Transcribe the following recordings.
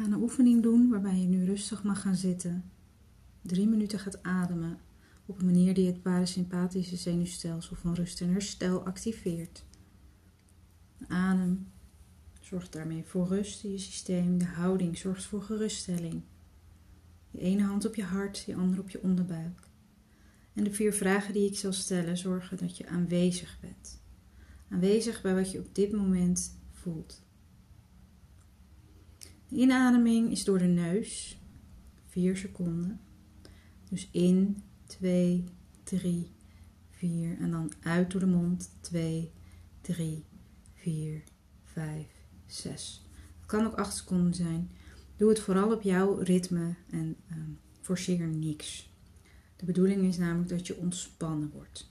Ga een oefening doen waarbij je nu rustig mag gaan zitten. Drie minuten gaat ademen op een manier die het parasympathische zenuwstelsel van rust en herstel activeert. adem zorgt daarmee voor rust in je systeem. De houding zorgt voor geruststelling. Je ene hand op je hart, je andere op je onderbuik. En de vier vragen die ik zal stellen zorgen dat je aanwezig bent. Aanwezig bij wat je op dit moment voelt. De inademing is door de neus, 4 seconden. Dus in, 2, 3, 4 en dan uit door de mond, 2, 3, 4, 5, 6. Het kan ook 8 seconden zijn. Doe het vooral op jouw ritme en um, forceer niks. De bedoeling is namelijk dat je ontspannen wordt.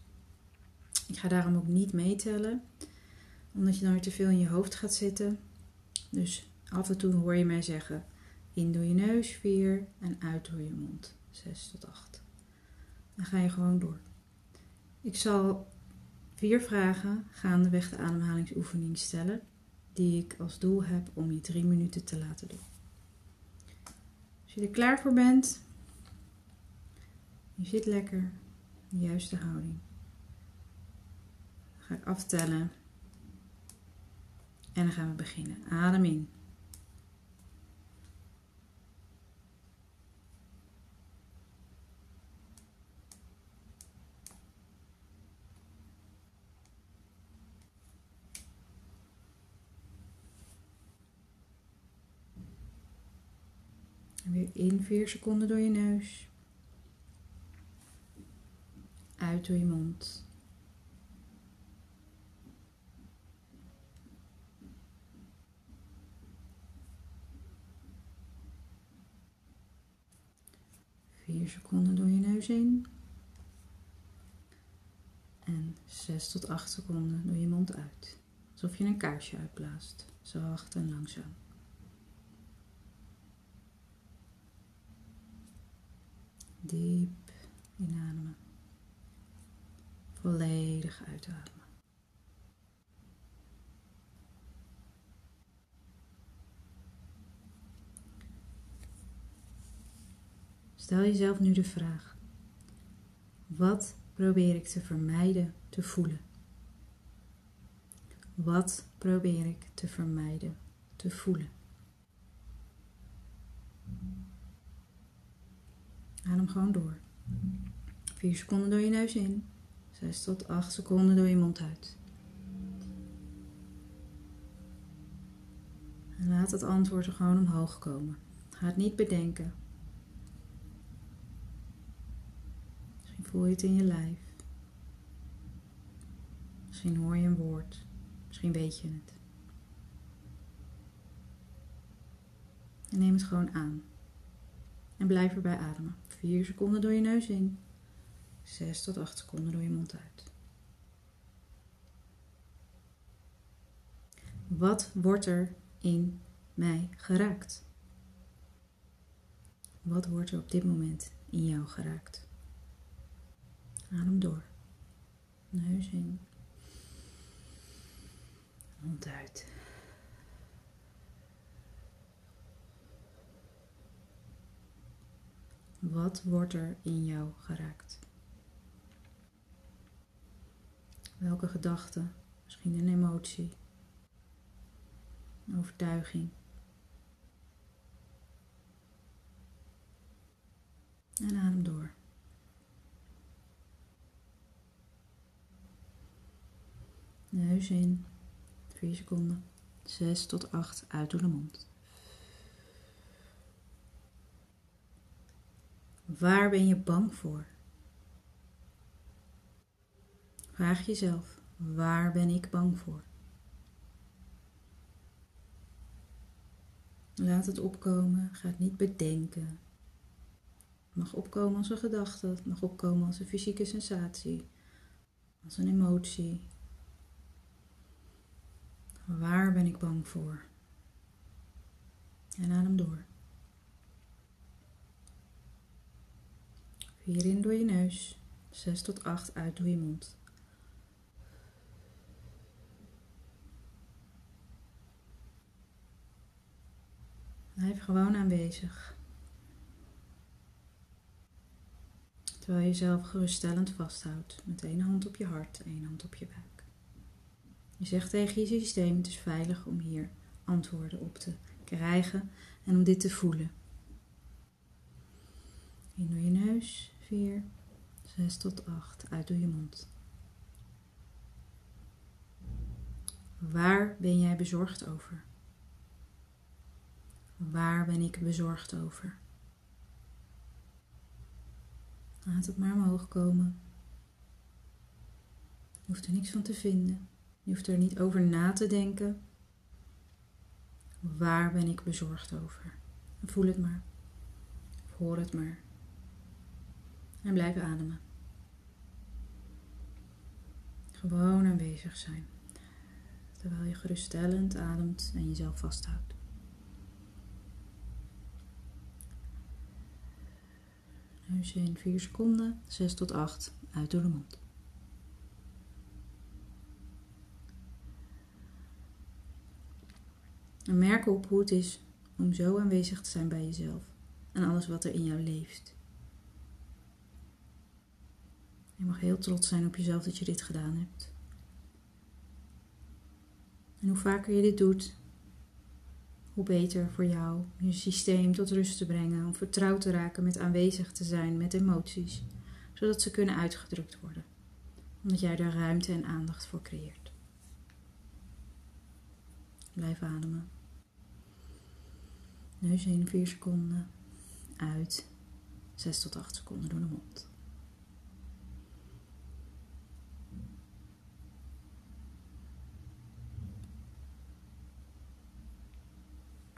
Ik ga daarom ook niet meetellen, omdat je dan weer te veel in je hoofd gaat zitten. Dus af en toe hoor je mij zeggen: in door je neus 4 en uit door je mond 6 tot 8. Dan ga je gewoon door. Ik zal vier vragen gaandeweg de ademhalingsoefening stellen, die ik als doel heb om je drie minuten te laten doen. Als je er klaar voor bent, je zit lekker, de juiste houding. Ga ik aftellen en dan gaan we beginnen. Adem in. Weer in 4 seconden door je neus. Uit door je mond. Vier seconden door je neus in. En 6 tot 8 seconden door je mond uit. Alsof je een kaarsje uitblaast. Zacht en langzaam. Diep inademen. Volledig uitademen. Stel jezelf nu de vraag: wat probeer ik te vermijden te voelen? Wat probeer ik te vermijden te voelen? Adem gewoon door. 4 seconden door je neus in. 6 tot 8 seconden door je mond uit. En laat het antwoord er gewoon omhoog komen. Ga het niet bedenken. Misschien voel je het in je lijf. Misschien hoor je een woord. Misschien weet je het. En neem het gewoon aan. En blijf erbij ademen. 4 seconden door je neus in. 6 tot 8 seconden door je mond uit. Wat wordt er in mij geraakt? Wat wordt er op dit moment in jou geraakt? Adem door. Neus in. Mond uit. Wat wordt er in jou geraakt? Welke gedachte, misschien een emotie, een overtuiging. En adem door. Neus in, 4 seconden, 6 tot 8 uit door de mond. Waar ben je bang voor? Vraag jezelf, waar ben ik bang voor? Laat het opkomen, ga het niet bedenken. Het mag opkomen als een gedachte, het mag opkomen als een fysieke sensatie, als een emotie. Waar ben ik bang voor? En adem door. Vier in door je neus, 6 tot 8 uit door je mond. Blijf gewoon aanwezig. Terwijl je jezelf geruststellend vasthoudt met één hand op je hart, één hand op je buik. Je zegt tegen je systeem: het is veilig om hier antwoorden op te krijgen en om dit te voelen. In door je neus, 4, 6 tot 8, uit door je mond. Waar ben jij bezorgd over? Waar ben ik bezorgd over? Laat het maar omhoog komen. Je hoeft er niks van te vinden. Je hoeft er niet over na te denken. Waar ben ik bezorgd over? Voel het maar. Hoor het maar. En blijf ademen. Gewoon aanwezig zijn. Terwijl je geruststellend ademt en jezelf vasthoudt. Neus in 4 seconden, 6 tot 8, uit door de mond. En merk op hoe het is om zo aanwezig te zijn bij jezelf en alles wat er in jou leeft. Je mag heel trots zijn op jezelf dat je dit gedaan hebt. En hoe vaker je dit doet, hoe beter voor jou je systeem tot rust te brengen, om vertrouwd te raken met aanwezig te zijn met emoties, zodat ze kunnen uitgedrukt worden, omdat jij daar ruimte en aandacht voor creëert. Blijf ademen. Neus in 4 seconden, uit 6 tot 8 seconden door de mond.